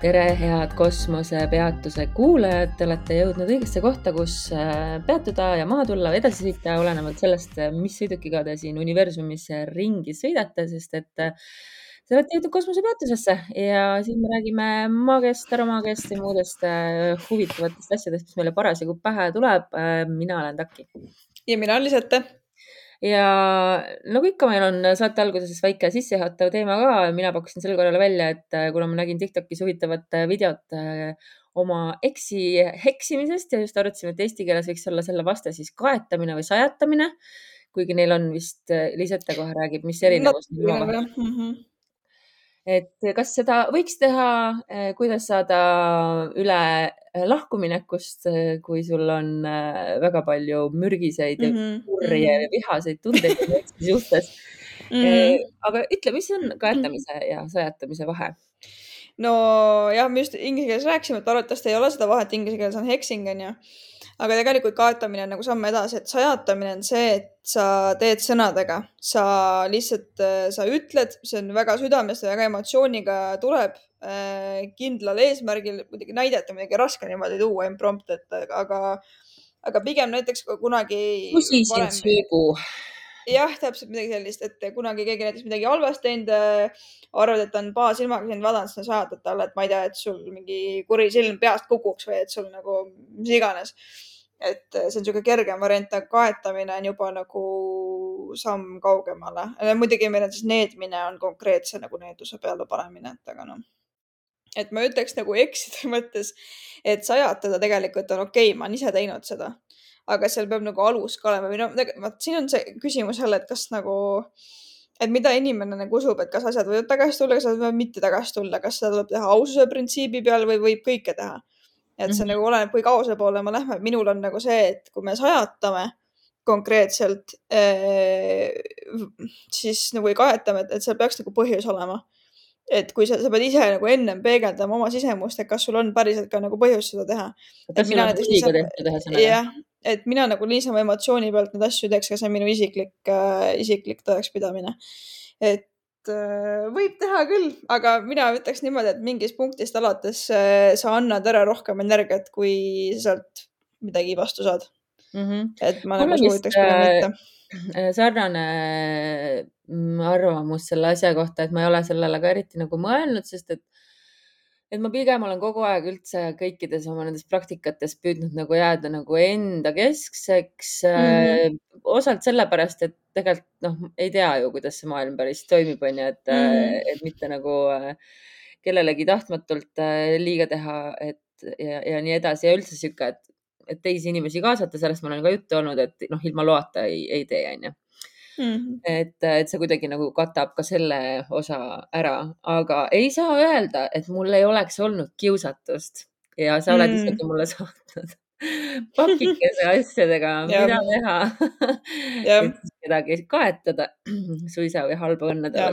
tere, head kosmosepeatuse kuulajad, te olete jõudnud õigesse kohta, kus äh, peatuda ja maha tulla või edasi sõita, olenevalt sellest, mis sõidukiga te siin universumis ringi sõidate, sest et äh, te olete jõudnud kosmosepeatusesse ja siin me räägime maagiast, aromaagiast ja muudest äh, huvitavatest asjadest, mis meile parasjagu pähe tuleb. mina olen Taki. ja mina olen Lisette ja nagu ikka, meil on saate alguses väike sissejuhatav teema ka. mina pakkusin sel korral välja, et äh, kuna ma nägin Tiktokis huvitavat äh, videot äh, oma eksi heksimisest ja just arutasime, et eesti keeles võiks olla selle vaste siis kaetamine või sajatamine. kuigi neil on vist, Lisette kohe räägib, mis erinevus neil on et kas seda võiks teha, eh, kuidas saada üle eh, lahkuminekust, eh, kui sul on väga palju mürgiseid ja mm -hmm. kurje ja mhm. vihaseid tundeid suhtes mm. -hmm. aga ütle, mis on kaetamise ja sajatamise vahe? no jah, me just inglise keeles rääkisime, et arvatavasti ei ole seda vahet, inglise keeles on hexing onju aga tegelikult kaetamine on nagu samm edasi, et sajatamine on see, et sa teed sõnadega, sa lihtsalt, äh, sa ütled, see on väga südamest ja väga emotsiooniga tuleb äh, kindlal eesmärgil, muidugi näidata midagi raske niimoodi tuua imprompt, et aga, aga pigem näiteks kunagi. küsisin söögu jah, täpselt midagi sellist, et kunagi keegi näiteks midagi halvasti teinud, äh, arvad, et on paasilmaga sind vaadanud, siis sa saadad talle, et ma ei tea, et sul mingi kuri silm peast kukuks või et sul nagu mis iganes et see on niisugune kergem variant, aga kaetamine on juba nagu samm kaugemale. muidugi meil on siis needmine on konkreetse nagu needuse peale panemine, et aga noh, et ma ütleks nagu ekside mõttes, et sajatada tegelikult on okei okay,, ma olen ise teinud seda, aga seal peab nagu alus ka olema või noh, vot siin on see küsimus jälle, et kas nagu, et mida inimene nagu usub, et kas asjad võivad tagasi tulla, kas asjad võivad mitte tagasi tulla, kas seda tuleb teha aususe printsiibi peal või võib kõike teha et see mm -hmm. nagu oleneb, kui kaua poole me lähme. minul on nagu see, et kui me sajatame konkreetselt eh,, siis nagu ei kaetame, et, seal peaks nagu põhjus olema. et kui sa, sa pead ise nagu ennem peegeldama oma sisemust, et kas sul on päriselt ka nagu põhjust seda teha. jah, et mina nagu niisama emotsiooni pealt neid asju teeks, aga see on minu isiklik äh,, isiklik tõekspidamine. et võib teha küll, aga mina ütleks niimoodi, et mingist punktist alates äh, sa annad ära rohkem energiat, kui sealt midagi vastu saad mm. -hmm. et ma nagu soovitaks pigem mitte äh, sarnane mm, arvamus selle asja kohta, et ma ei ole sellele ka eriti nagu mõelnud, sest et et ma pigem olen kogu aeg üldse kõikides oma nendes praktikates püüdnud nagu jääda nagu enda keskseks mm. -hmm. osalt sellepärast, et tegelikult noh, ei tea ju, kuidas see maailm päris toimib, onju, et mm, -hmm. et mitte nagu äh, kellelegi tahtmatult liiga teha, et ja, ja nii edasi ja üldse sihuke, et, et teisi inimesi kaasata, sellest ma olen ka juttu olnud, et noh, ilma loata ei, ei tee, onju. -hmm. et, et see kuidagi nagu katab ka selle osa ära, aga ei saa öelda, et mul ei oleks olnud kiusatust ja sa oled mm -hmm. isegi mulle saatnud pakikese asjadega, mida teha kedagi kaetada suisa või halba õnne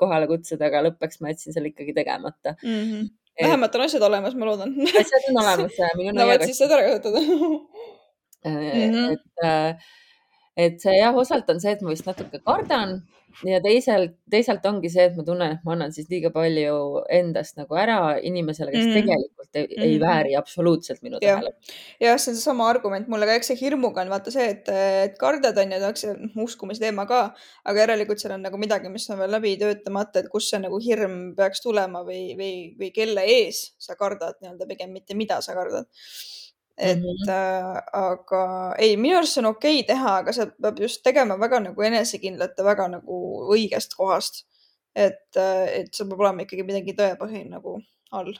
kohale kutsuda, aga lõppeks ma jätsin selle ikkagi tegemata mm. -hmm. Et... vähemalt on asjad olemas, ma loodan asjad on olemas. no vot, siis saad ära kasutada mm. -hmm. et äh, et see jah, osalt on see, et ma vist natuke kardan ja teisalt, teisalt ongi see, et ma tunnen, et ma annan siis liiga palju endast nagu ära inimesele, kes mm. tegelikult ei, mm. ei vääri absoluutselt minu tähelepanu. jah, see on seesama argument mulle ka, eks see hirmuga on vaata see, et, et kardad on ju, eks see uskumise teema ka, aga järelikult seal on nagu midagi, mis on veel läbi töötamata, et kust see nagu hirm peaks tulema või, või, või kelle ees sa kardad nii-öelda pigem mitte, mida sa kardad et mm -hmm. äh, aga ei, minu arust see on okei okay teha, aga seda peab just tegema väga nagu enesekindlalt ja väga nagu õigest kohast. et, äh, et see peab olema ikkagi midagi tõepõhine nagu all.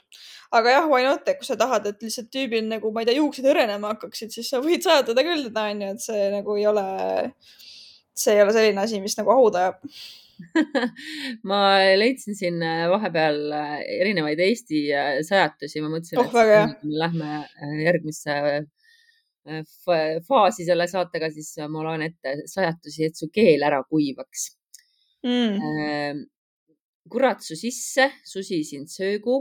aga jah, why not, et kui sa tahad, et lihtsalt tüübil nagu, ma ei tea, juuksed hõrenema hakkaksid, siis sa võid sajatada küll teda onju, et see nagu ei ole, see ei ole selline asi, mis nagu hauda ajab ma leidsin siin äh, vahepeal äh, erinevaid Eesti äh, sajatusi, ma mõtlesin oh,, et lähme järgmisse faasi selle saatega, siis ma loen ette sajatusi, et su keel ära kuivaks. Mm.. kurat su sisse, susi sind söögu,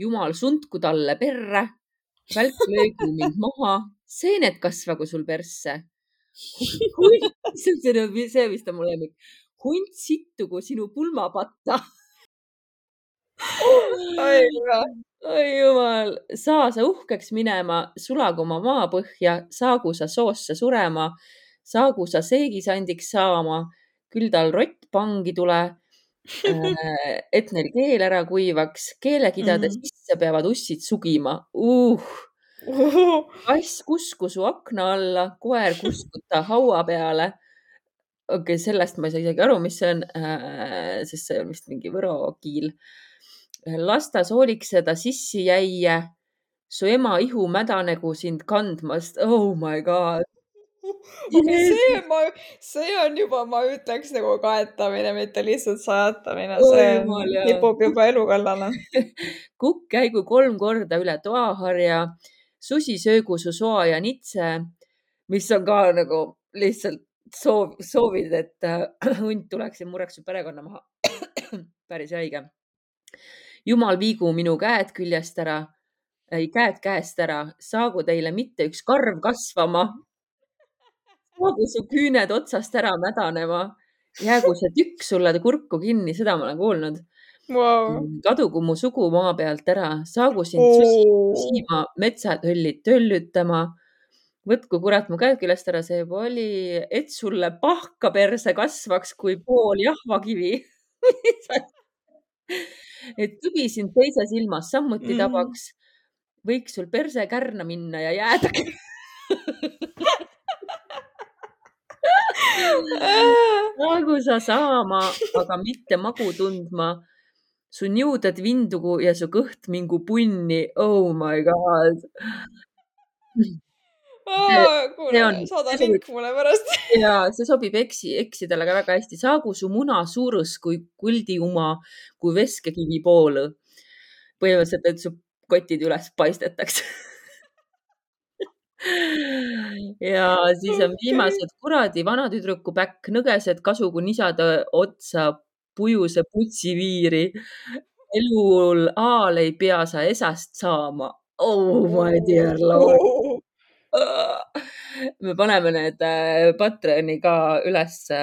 jumal sundku talle perre, välk löögu mind maha, seened kasvagu sul persse. see on see, mis ta mulle lemmik hunt sittugu sinu pulmapatta oi jumal, saa sa uhkeks minema, sulagu oma maapõhja, saagu sa soosse surema, saagu sa seegisandiks saama, küll tal rott pangi tule et neil keel ära kuivaks, keelekidade Mhm. sisse peavad ussid sugima uh. kass kusku su akna alla, koer kuskud ta haua peale. Okei okay,, sellest ma ei saa isegi aru, mis see on, sest see on vist mingi võro kiil. las ta soolikseda sissi jäie, su ema ihu mädanegu sind kandmast, oh my god. see ma, see on juba, ma ütleks nagu kaetamine, mitte lihtsalt sajatamine, Oi see kipub juba elu kallale. kukk käigu kolm korda üle toaharja, susi söögu su soa ja nitse, mis on ka nagu lihtsalt soov, soovid, et äh, hunt tuleks ja murraks su perekonna maha. päris haige. jumal viigu minu käed küljest ära, ei käed käest ära, saagu teile mitte üks karv kasvama. saagu su küüned otsast ära mädanema, jäägu see tükk sulle kurku kinni, seda ma olen kuulnud Vau. kadugu mu sugu maa pealt ära, saagu sind susi küsima, metsatöllid töllütama. Võtku kurat mu käed küljest ära, see juba oli, et sulle pahka perse kasvaks kui pool jahvakivi. et tõbi sind teise silmas samuti Mhm. tabaks. võiks sul perse kärna minna ja jääda. saagu sa saama, aga mitte magu tundma. su niuded vindugu ja su kõht mingu punni, oh my god. Kuule saada link mulle pärast. ja see sobib eksi, eksidele ka väga hästi. saagu su muna suurus kui kuldiuma, kui veskekivi poolõ. põhimõtteliselt, et su kotid üles paistetakse. ja siis on viimased kuradi vanatüdruku päkk, nõgesed kasugu nisada otsa pujuse putsiviiri. elul aal ei pea sa esast saama. Oh my dear lord. me paneme need äh, Patreoni ka ülesse,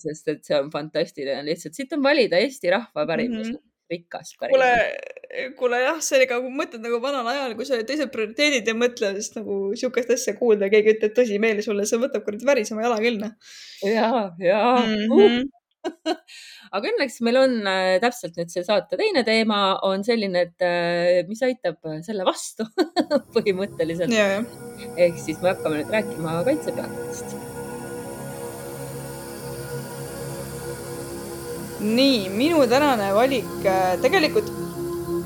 sest et see on fantastiline, lihtsalt siit on valida Eesti rahva pärimus mm. -hmm. rikas kuule pärimus., kuule jah, see oli ka, kui mõtled nagu vanal ajal, kui sul olid teised prioriteedid ja mõtle, siis nagu sihukest asja kuulda, keegi ütleb tõsimeeli sulle, see võtab kuradi värisema jala küll noh ja, ja mm uh.. aga õnneks meil on äh, täpselt nüüd see saate teine teema on selline, et äh, mis aitab selle vastu põhimõtteliselt. jah. ehk siis me hakkame nüüd rääkima kaitsepeatustest. nii, minu tänane valik äh, tegelikult,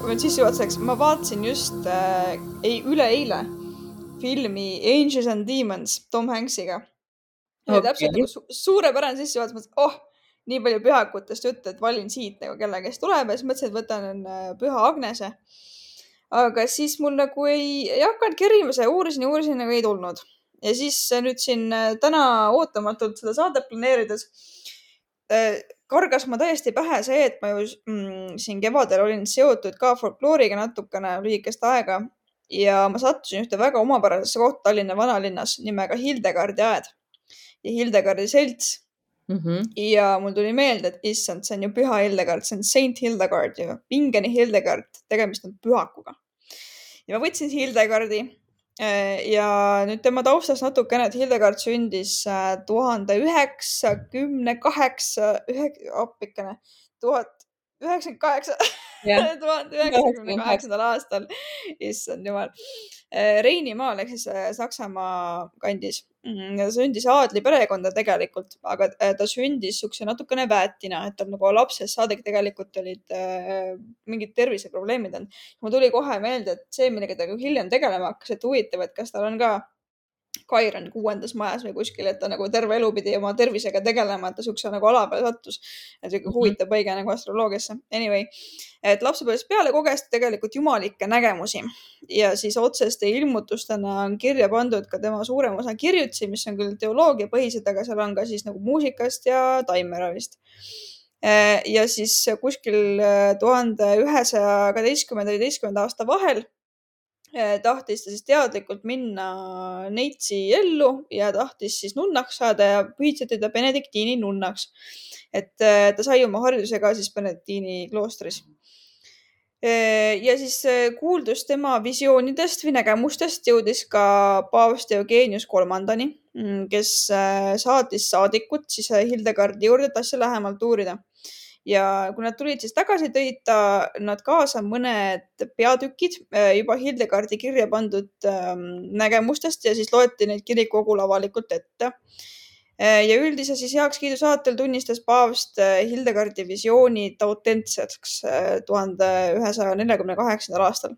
veel sissejuhatuseks, ma vaatasin just äh,, ei, üleeile filmi Angels and Demons Tom Hanksiga. ja Okei. täpselt nagu su suurepärane sissejuhatus, mõtlesin, oh, nii palju pühakutest juttu, et valin siit nagu kella, kes tuleb ja siis mõtlesin, et võtan äh, Püha Agnese. aga siis mul nagu ei, ei hakanud kerima see, uurisin ja uurisin, nagu ei tulnud. ja siis äh, nüüd siin äh, täna ootamatult seda saadet planeerides kargas ma täiesti pähe see, et ma ju mm, siin kevadel olin seotud ka folklooriga natukene lühikest aega ja ma sattusin ühte väga omapärasesse kohta Tallinna vanalinnas nimega Hildegardi aed ja Hildegardi selts Mm -hmm. ja mul tuli meelde, et issand, see on ju püha Hildegard, see on Saint Hildegard ju, Ingeni Hildegard, tegemist on pühakuga. ja ma võtsin Hildegardi äh, ja nüüd tema taustast natukene, et Hildegard sündis äh, tuhande üheksakümne kaheksa, ühe, appikene, tuhat üheksakümmend kaheksa, tuhande üheksakümne kaheksandal aastal, issand jumal, Reinimaal ehk siis äh, Saksamaa kandis ta sündis aadli perekonda tegelikult, aga äh, ta sündis siukse natukene väetina, et tal nagu lapsest saadik tegelikult olid äh, mingid terviseprobleemid olnud. mul tuli kohe meelde, et see, millega ta ka hiljem tegelema hakkas, et huvitav, et kas tal on ka Kairon kuuendas majas või kuskil, et ta nagu terve elu pidi oma tervisega tegelema, et ta siukse nagu ala peale sattus. et siuke Mhm. huvitav põige nagu astroloogiasse. Anyway, et lapsepõlvest peale koges ta tegelikult jumalikke nägemusi ja siis otseste ilmutustena on kirja pandud ka tema suurem osa kirjutusi, mis on küll teoloogiapõhised, aga seal on ka siis nagu muusikast ja taimeravist. ja siis kuskil äh, tuhande ühesaja kaheteistkümnenda ja üheteistkümnenda aasta vahel tahtis ta siis teadlikult minna neitsi ellu ja tahtis siis nunnaks saada ja pühitseti ta Benediktiini nunnaks. et eh, ta sai oma hariduse ka siis Benediktiini kloostris. ja siis kuuldus tema visioonidest või nägemustest jõudis ka paavst Eugenius kolmandani, mm, kes saatis saadikut siis Hildegardi juurde, et asja lähemalt uurida ja kui nad tulid siis tagasi, tõid ta nad kaasa mõned peatükid juba Hildegardi kirja pandud ähm, nägemustest ja siis loeti neid kirikukogul avalikult ette ja üldise siis heakskiidu saatel tunnistas paavst äh, Hildegardi visioonid autentseks äh, tuhande ühesaja neljakümne kaheksandal aastal,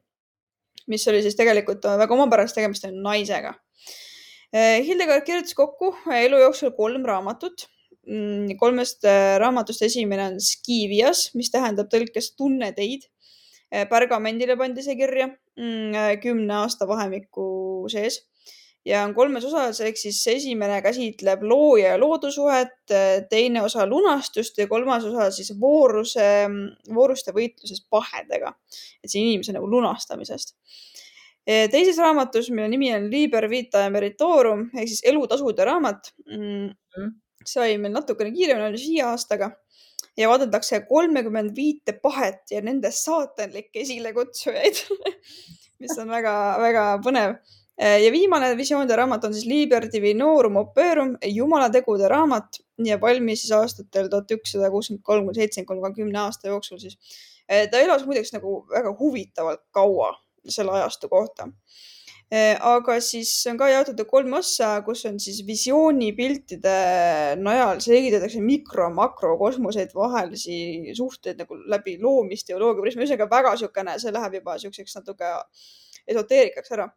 mis oli siis tegelikult väga omapärast, tegemist on naisega. Äh, Hildegard kirjutas kokku elu jooksul kolm raamatut. Mm, kolmest raamatust esimene on Skivias, mis tähendab tõlkes tunne teid. pergamendile pandi see kirja mm, kümne aasta vahemiku sees ja on kolmes osas, ehk siis esimene käsitleb looja ja loodussuhet, teine osa lunastust ja kolmas osa siis vooruse, vooruste võitluses pahedega, et see inimese nagu lunastamisest. teises raamatus, mille nimi on Liber Vita Meritorum ehk siis elutasude raamat mm, -hmm., sai meil natukene kiiremini, oli viie aastaga ja vaadeldakse kolmekümmend viite pahet ja nende saatanlikke esilekutsujaid mis on väga-väga põnev ja viimane visioonide raamat on siis Liber Divinorum Operum, jumalategude raamat ja valmis siis aastatel tuhat ükssada kuuskümmend kolm kuni seitsekümmend kolm, kümne aasta jooksul siis. Ta elas muideks nagu väga huvitavalt kaua selle ajastu kohta. Äh, aga siis on ka jaotatud kolme ossa, kus on siis visioonipiltide najal selgitatakse mikro, makrokosmoseid vahelisi suhteid nagu läbi loomist, teoloogia prisma, ühesõnaga väga niisugune, see läheb juba niisuguseks natuke esoteerikaks ära.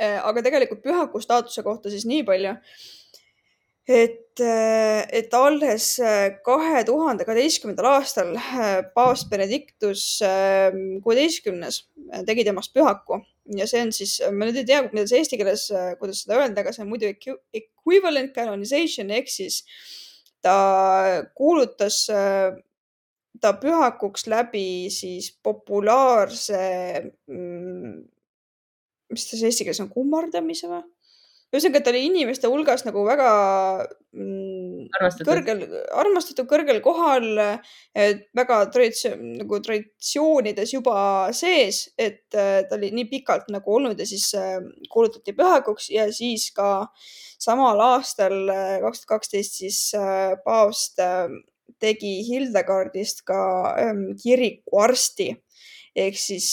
Äh, aga tegelikult pühaku staatuse kohta siis nii palju, et, äh, et alles kahe tuhande kaheteistkümnendal aastal paavst Benedictus kuueteistkümnes tegi temast pühaku ja see on siis, ma nüüd ei tea, kuidas eesti keeles, kuidas seda öelda, aga see on muidu equivalent canonization ehk siis ta kuulutas ta pühakuks läbi siis populaarse mm, mis ta see eesti keeles on, kummardamise või? Ühesõnaga, ta oli inimeste hulgas nagu väga mm, armastatud. kõrgel, armastatud kõrgel kohal, väga traditsioon, nagu traditsioonides juba sees, et äh, ta oli nii pikalt nagu olnud ja siis äh, kuulutati pühakuks ja siis ka samal aastal, kaks tuhat kaksteist, siis paavst tegi Hildegardist ka ähm, kirikuarsti ehk siis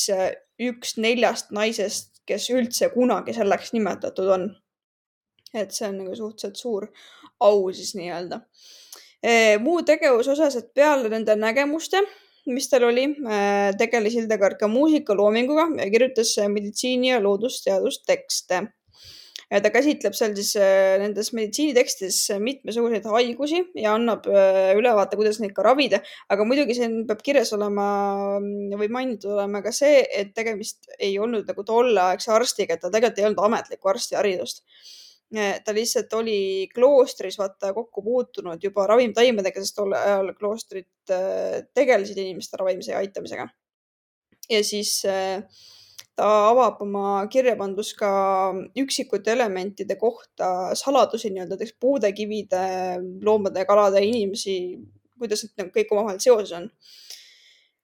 üks neljast naisest kes üldse kunagi selleks nimetatud on. Et see on nagu suhteliselt suur au siis nii-öelda. muu tegevuse osas, et peale nende nägemuste, mis tal oli, tegeles Hildegard ka muusikaloominguga ja kirjutas meditsiini ja loodusteadustekste ta käsitleb seal siis nendes meditsiinitekstides mitmesuguseid haigusi ja annab ülevaate, kuidas neid ka ravida. aga muidugi siin peab kirjas olema või mainitud olema ka see, et tegemist ei olnud nagu tolleaegse arstiga, et tal tegelikult ei olnud ametlikku arstiharidust ta lihtsalt oli kloostris vaata kokku puutunud juba ravimtaimedega, sest tol ajal kloostrid tegelesid inimeste ravimise ja aitamisega. ja siis äh, ta avab oma kirjapandus ka üksikute elementide kohta saladusi nii-öelda näiteks puude, kivide, loomade, kalade, inimesi, kuidas need kõik omavahel seoses on.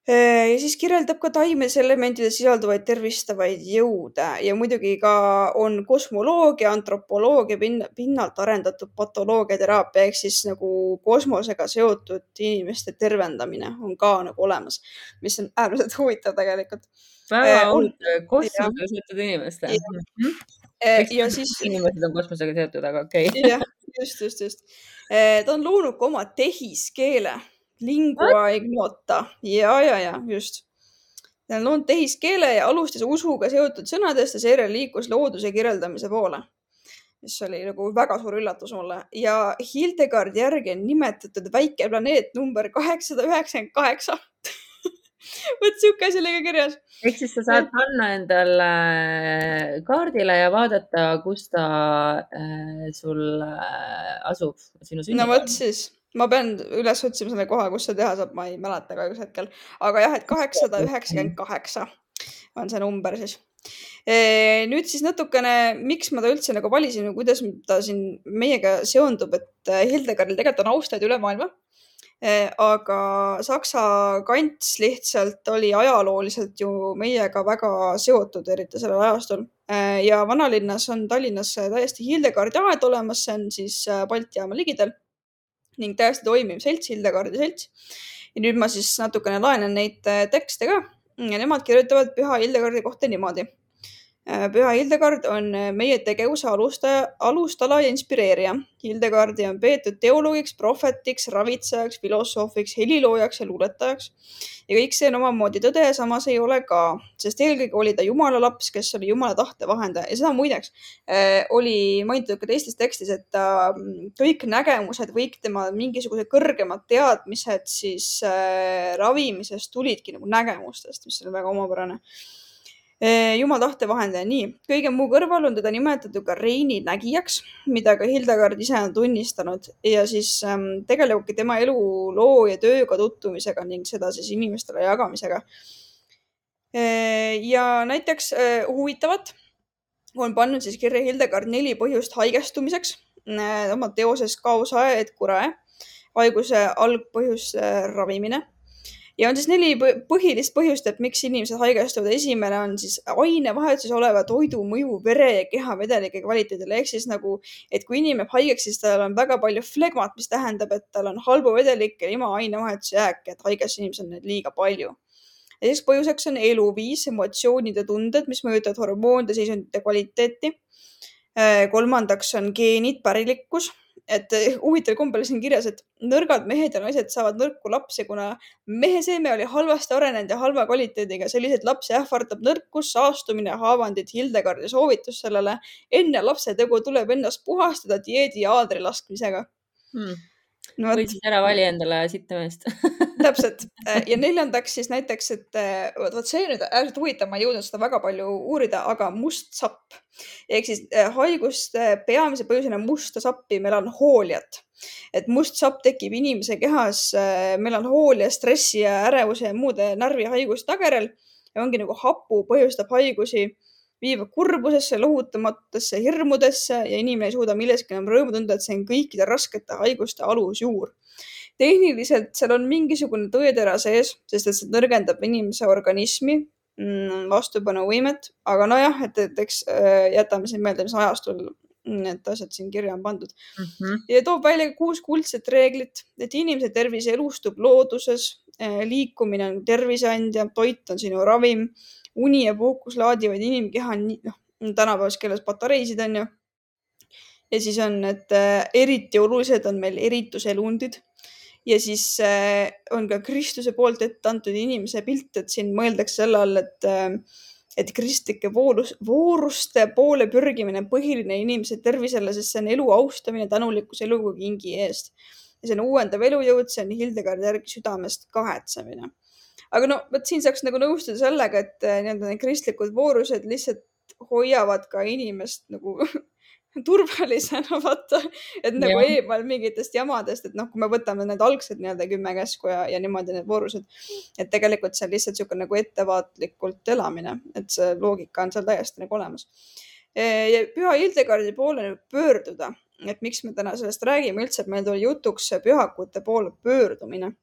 Ja siis kirjeldab ka taimes elementides sisalduvaid tervistavaid jõude ja muidugi ka on kosmoloogia, antropoloogia pinnalt arendatud patoloogia teraapia ehk siis nagu kosmosega seotud inimeste tervendamine on ka nagu olemas, mis on äärmiselt huvitav tegelikult väga uudne kosmosega seotud inimeste. Mhm. Eh, ja siis. inimesed on kosmosega seotud, aga okei okay. jah, just, just, just. Eh, ta on loonud ka oma tehiskeele, lingua ignota ja, ja, ja just. ta on loonud tehiskeele ja alustas usuga seotud sõnadest ja seejärel liikus looduse kirjeldamise poole mis oli nagu väga suur üllatus mulle ja Hildegardi järgi on nimetatud väike planeet number kaheksasada üheksakümmend kaheksa vot sihuke asi oli ka kirjas. ehk siis sa saad panna endale kaardile ja vaadata, kus ta äh, sul äh, asub, sinu sünnipäev. no vot siis, ma pean üles otsima selle koha, kus seda teha saab, ma ei mäleta kahjuks hetkel, aga jah, et kaheksasada üheksakümmend kaheksa on see number siis e,. nüüd siis natukene, miks ma ta üldse nagu valisin või kuidas ta siin meiega seondub, et Hildegardil tegelikult on austajaid üle maailma aga Saksa kants lihtsalt oli ajalooliselt ju meiega väga seotud, eriti sellel ajastul. ja vanalinnas on Tallinnas täiesti Hildegardi aed olemas, see on siis Balti jaama ligidal ning täiesti toimiv selts, Hildegardi selts. ja nüüd ma siis natukene laenan neid tekste ka ja nemad kirjutavad Püha Hildegardi kohta niimoodi Äh, püha Hildegard on äh, meie tegevuse alustaja, alustala ja inspireerija. Hildegardi on peetud teoloogiks, prohvetiks, ravitsejaks, filosoofiks, heliloojaks ja luuletajaks. ja kõik see on omamoodi tõde samas ei ole ka, sest eelkõige oli ta jumala laps, kes oli jumala tahte vahendaja ja seda muideks äh, oli mainitud ka teistes tekstis, et ta äh, kõik nägemused, kõik tema mingisugused kõrgemad teadmised siis äh, ravimises tulidki nagu nägemustest, mis on väga omapärane jumal tahte vahendaja, nii. kõige muu kõrval on teda nimetatud ka Reini nägijaks, mida ka Hildegard ise on tunnistanud ja siis ähm, tegelebki tema eluloo ja tööga tutvumisega ning seda siis inimestele jagamisega äh,. ja näiteks äh, huvitavat on pannud siis kirja Hildegard neli põhjust haigestumiseks oma teoses Causa et curae, haiguse algpõhjus ravimine ja on siis neli põhilist põhjust, et miks inimesed haigestuvad. esimene on siis ainevahetuses oleva toidu mõju vere ja kehavedelike kvaliteedile ehk siis nagu, et kui inimene jääb haigeks, siis tal on väga palju flegmat, mis tähendab, et tal on halbu vedelikke ilma ainevahetuse jääke, et haiges inimesel on neid liiga palju teiseks põhjuseks on eluviis, emotsioonid ja tunded, mis mõjutavad hormoonide seisundite kvaliteeti. kolmandaks on geenid, pärilikkus et eh, huvitaval kombel siin kirjas, et nõrgad mehed ja naised saavad nõrku lapsi, kuna mehe seeme oli halvasti arenenud ja halva kvaliteediga. selliseid lapsi ähvardab nõrkus, saastumine, haavandid. Hildegardi soovitus sellele. enne lapse tegu tuleb ennast puhastada dieedi ja aadri laskmisega hmm no,. võtsid ära vali endale sittameest täpselt. Äh, ja neljandaks siis näiteks, et äh, vot, see nüüd äärmiselt huvitav, ma ei jõudnud seda väga palju uurida, aga must sapp. Ehk siis äh, haiguste peamise põhjusena musta sappi melanhooliat. Et must sapp tekib inimese kehas melanhoolia, stressi ja ärevuse ja muude närvihaiguste tagajärjel ja ongi nagu hapu põhjustab haigusi viivad kurbusesse, lohutamatutesse hirmudesse ja inimene ei suuda millestki enam rõõmu tunda, et see on kõikide raskete haiguste alusjuur. Tehniliselt seal on mingisugune tõetera sees, sest et see nõrgendab inimese organismi mm, vastupanuvõimet, aga nojah, et, et eks äh, jätame siin meelde, mis ajastul need asjad siin kirja on pandud mm. -hmm. ja toob välja kuus kuldset reeglit, et inimese tervis elustub looduses, äh, liikumine on terviseandja, toit on sinu ravim uni ja puhkus laadivad inimkeha, noh, tänapäevases keeles patareisid on ju. ja siis on, et äh, eriti olulised on meil erituselundid ja siis äh, on ka Kristuse poolt ette antud inimese pilt, et siin mõeldakse selle all, et äh, et kristlike voorus, vooruste poole pürgimine on põhiline inimese tervisele, sest see on elu austamine, tänulikkus eluga kingi eest. ja see on uuendav elujõud, see on Hildegardi järgi südamest kahetsemine aga no vot siin saaks nagu nõustuda sellega, et äh, nii-öelda need kristlikud voorused lihtsalt hoiavad ka inimest nagu turvalisena, vaata, et nagu ja. eemal mingitest jamadest, et noh, kui me võtame need algsed nii-öelda kümme käsku ja, ja niimoodi need voorused, et tegelikult see on lihtsalt niisugune nagu ettevaatlikult elamine, et see loogika on seal täiesti nagu olemas. ja Püha Hildegardi poole nüüd pöörduda, et miks me täna sellest räägime üldse, et meil tuli jutuks pühakute poole pöördumine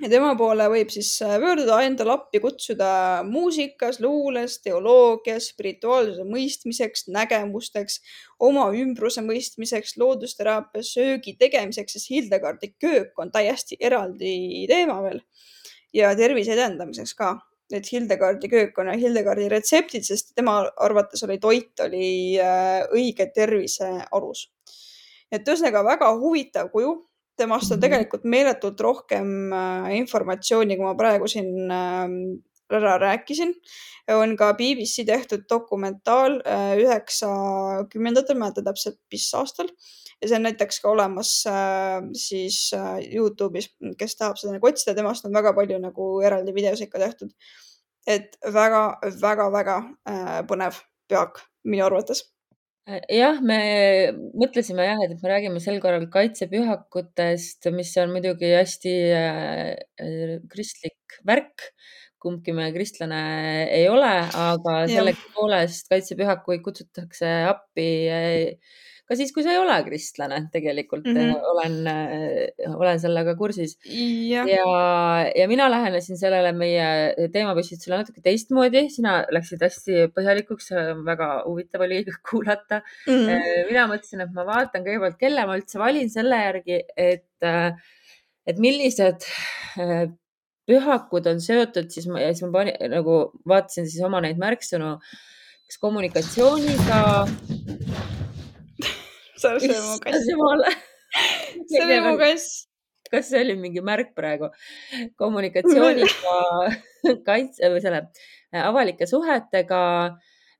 ja tema poole võib siis äh, pöörduda, endale appi kutsuda muusikas, luules, teoloogias, spirituaalsuse mõistmiseks, nägemusteks, oma ümbruse mõistmiseks, loodusteraapias, söögi tegemiseks, sest Hildegardi köök on täiesti eraldi teema veel. Ja tervise edendamiseks ka. Et Hildegardi köök on Hildegardi retseptid, sest tema arvates oli toit oli äh, õige tervise alus. et ühesõnaga väga huvitav kuju temast on mhm. tegelikult meeletult rohkem äh, informatsiooni, kui ma praegu siin ähm, ära rääkisin. on ka BBC tehtud dokumentaal äh, üheksakümnendatel, ma ei mäleta täpselt, mis aastal ja see on näiteks ka olemas äh, siis Youtube'is, kes tahab seda nagu otsida, temast on väga palju nagu eraldi videosid ka tehtud. et väga-väga-väga põnev peak minu arvates jah, me mõtlesime jah, et me räägime sel korral kaitsepühakutest, mis on muidugi hästi äh, äh, kristlik värk. kumbki me kristlane ei ole, aga sellegipoolest kaitsepühakuid kutsutakse appi ka siis, kui sa ei ole kristlane, tegelikult mm -hmm. olen, olen sellega kursis. ja, ja, ja mina lähenesin sellele meie teemapüstitusele natuke teistmoodi, sina läksid hästi põhjalikuks, väga huvitav oli kuulata mm. -hmm. mina mõtlesin, et ma vaatan kõigepealt, kelle ma üldse valin selle järgi, et, et millised pühakud on seotud, siis ma, siis ma panin nagu vaatasin siis oma neid märksõnu, kas kommunikatsiooniga see oli mu kass. see oli mu kass. kas see oli mingi märk praegu? kommunikatsiooniga, kaitse või selle äh, avalike suhetega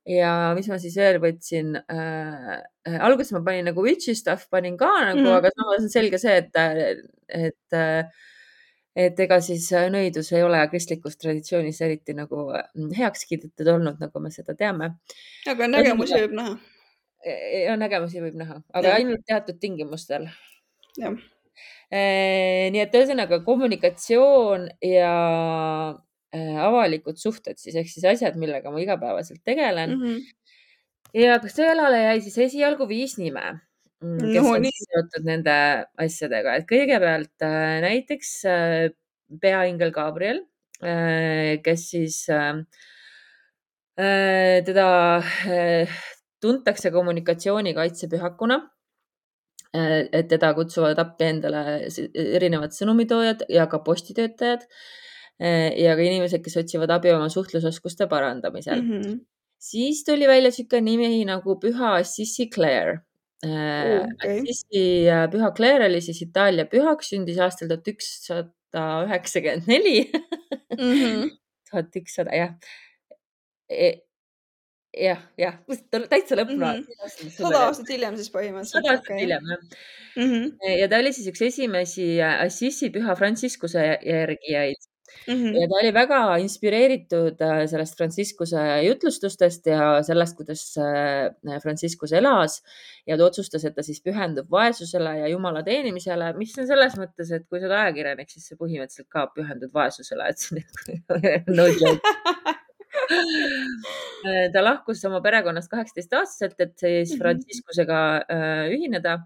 ja mis ma siis veel võtsin äh,? alguses ma panin nagu witchy stuff panin ka nagu mm, aga samas on selge see, et, et et ega siis nõidus ei ole kristlikus traditsioonis eriti nagu heaks kiidetud olnud, nagu me seda teame. aga nägemusi võib näha ja nägemusi võib näha, aga ja. ainult teatud tingimustel. nii et ühesõnaga kommunikatsioon ja avalikud suhted siis ehk siis asjad, millega ma igapäevaselt tegelen mm. -hmm. ja sõelale jäi siis esialgu viis nime, mm, kes no, on nii. seotud nende asjadega, et kõigepealt näiteks peaingel Gabriel, kes siis teda tuntakse kommunikatsioonikaitsepühakuna. Äh, et teda kutsuvad appi endale erinevad sõnumitoojad ja ka postitöötajad äh, ja ka inimesed, kes otsivad abi oma suhtlusoskuste parandamisel mm. -hmm. siis tuli välja niisugune nimi nagu Püha Assisi Claire uh,. Okay. Assisi Püha Claire oli siis Itaalia pühaks, sündis aastal tuhat ükssada üheksakümmend neli. Mhm. tuhat ükssada, jah e, jah, jah, täitsa lõpuni mm. -hmm. sada aastat hiljem siis põhimõtteliselt. sada aastat okay. hiljem, jah mm. -hmm. ja ta oli siis üks esimesi äh, Assisi püha Franciscuse järgijaid mm. -hmm. ja ta oli väga inspireeritud äh, sellest Franciscuse jutlustustest ja sellest, kuidas äh, Franciscus elas ja ta otsustas, et ta siis pühendub vaesusele ja Jumala teenimisele, mis on selles mõttes, et kui sa oled ajakirjanik, siis sa põhimõtteliselt ka pühendud vaesusele, et see on no joke ta lahkus oma perekonnast kaheksateist aastaselt, et siis mhm. Franciscusega äh, ühineda.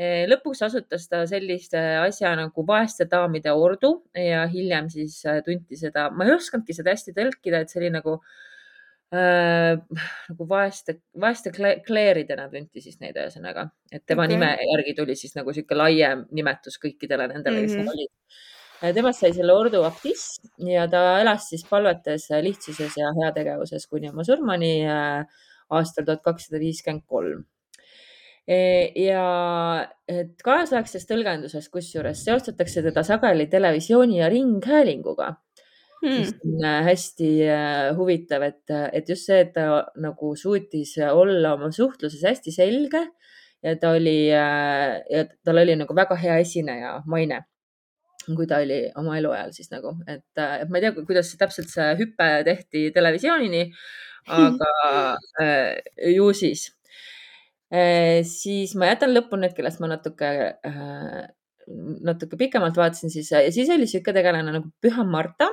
Äh, lõpuks asutas ta sellise asja nagu vaeste daamide ordu ja hiljem siis äh, tunti seda, ma ei osanudki seda hästi tõlkida, et see oli nagu äh, nagu vaeste, vaeste kleeridena tunti siis neid ühesõnaga, et tema okay. nime järgi tuli siis nagu sihuke laiem nimetus kõikidele nendele, kes mm -hmm. olid Äh, temast sai selle ordu abtiss ja ta elas siis palvetes äh, lihtsuses ja heategevuses kuni oma surmani äh, aastal tuhat kakssada viiskümmend kolm. E, ja kaasaegses tõlgenduses, kusjuures seostatakse teda sageli televisiooni ja ringhäälinguga hmm., mis on hästi huvitav, et, et just see, et ta nagu suutis olla oma suhtluses hästi selge ja ta oli, ja tal oli nagu väga hea esineja maine kui ta oli oma eluajal siis nagu, et, et ma ei tea, kuidas täpselt see hüpe tehti televisioonini, aga äh, ju siis äh,. siis ma jätan lõppu need, kellest ma natuke äh,, natuke pikemalt vaatasin siis ja siis oli niisugune tegelane nagu Püha Marta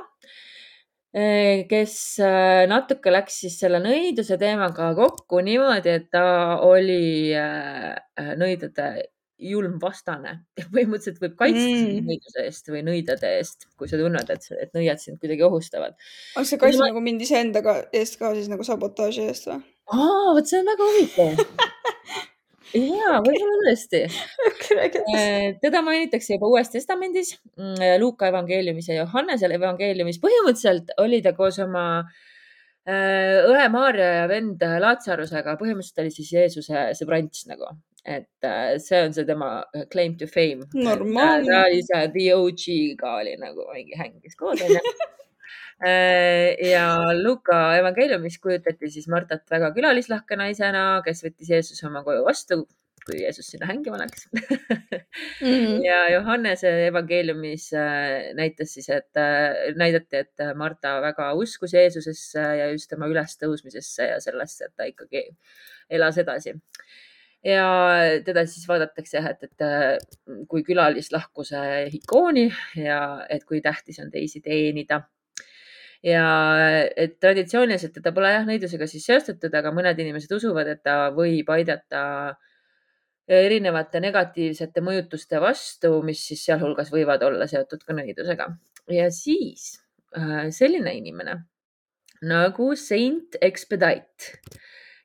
äh, kes äh, natuke läks siis selle nõiduse teemaga kokku niimoodi, et ta oli äh, nõidude julm vastane. põhimõtteliselt võib kaitsta mm. sind nõiduse eest või nõidade eest, kui sa tunned, et, et nõiad sind kuidagi ohustavad. aga sa kaitsid ma... nagu mind iseenda eest ka siis nagu sabotaaži eest või? aa, vot see on väga huvitav ja võib-olla tõesti äh, teda mainitakse juba Uues Testamendis, mm, Luuka evangeeliumis ja Johannese evangeeliumis. põhimõtteliselt oli ta koos oma äh, õe Maarja ja vend Laatsarusega, põhimõtteliselt oli siis Jeesuse sõbrants nagu et äh, see on see tema äh, claim to fame. normaalne. ta oli see The OG-ga oli nagu mingi hängis koos onju äh, ja Luka evangeeliumis kujutati siis Martat väga külalislahke naisena, kes võttis Jeesuse oma koju vastu, kui Jeesus sinna hängima läks mm. -hmm. ja Johannese evangeeliumis näitas siis, et näidati, et Marta väga uskus Jeesusesse ja just tema ülestõusmisesse ja sellesse, et ta ikkagi elas edasi ja teda siis vaadatakse jah, et, et äh, kui külalislahkuse ikooni ja et kui tähtis on teisi teenida. ja et traditsiooniliselt teda pole jah nõidusega siis seostatud, aga mõned inimesed usuvad, et ta võib aidata erinevate negatiivsete mõjutuste vastu, mis siis sealhulgas võivad olla seotud ka nõidusega. ja siis selline inimene nagu Saint Expedite,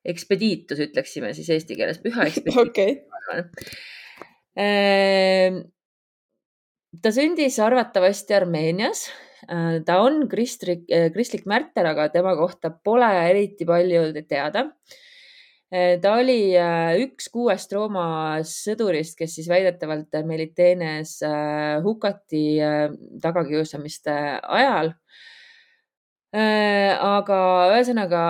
ekspediitus ütleksime siis eesti keeles, püha ekspediitus. Okay.. Ehm, ta sündis arvatavasti Armeenias. ta on kristlik, kristlik märter, aga tema kohta pole eriti palju teada. Ta oli üks kuuest Rooma sõdurist, kes siis väidetavalt Meliteenes hukati tagakiusamiste ajal. Äh, aga ühesõnaga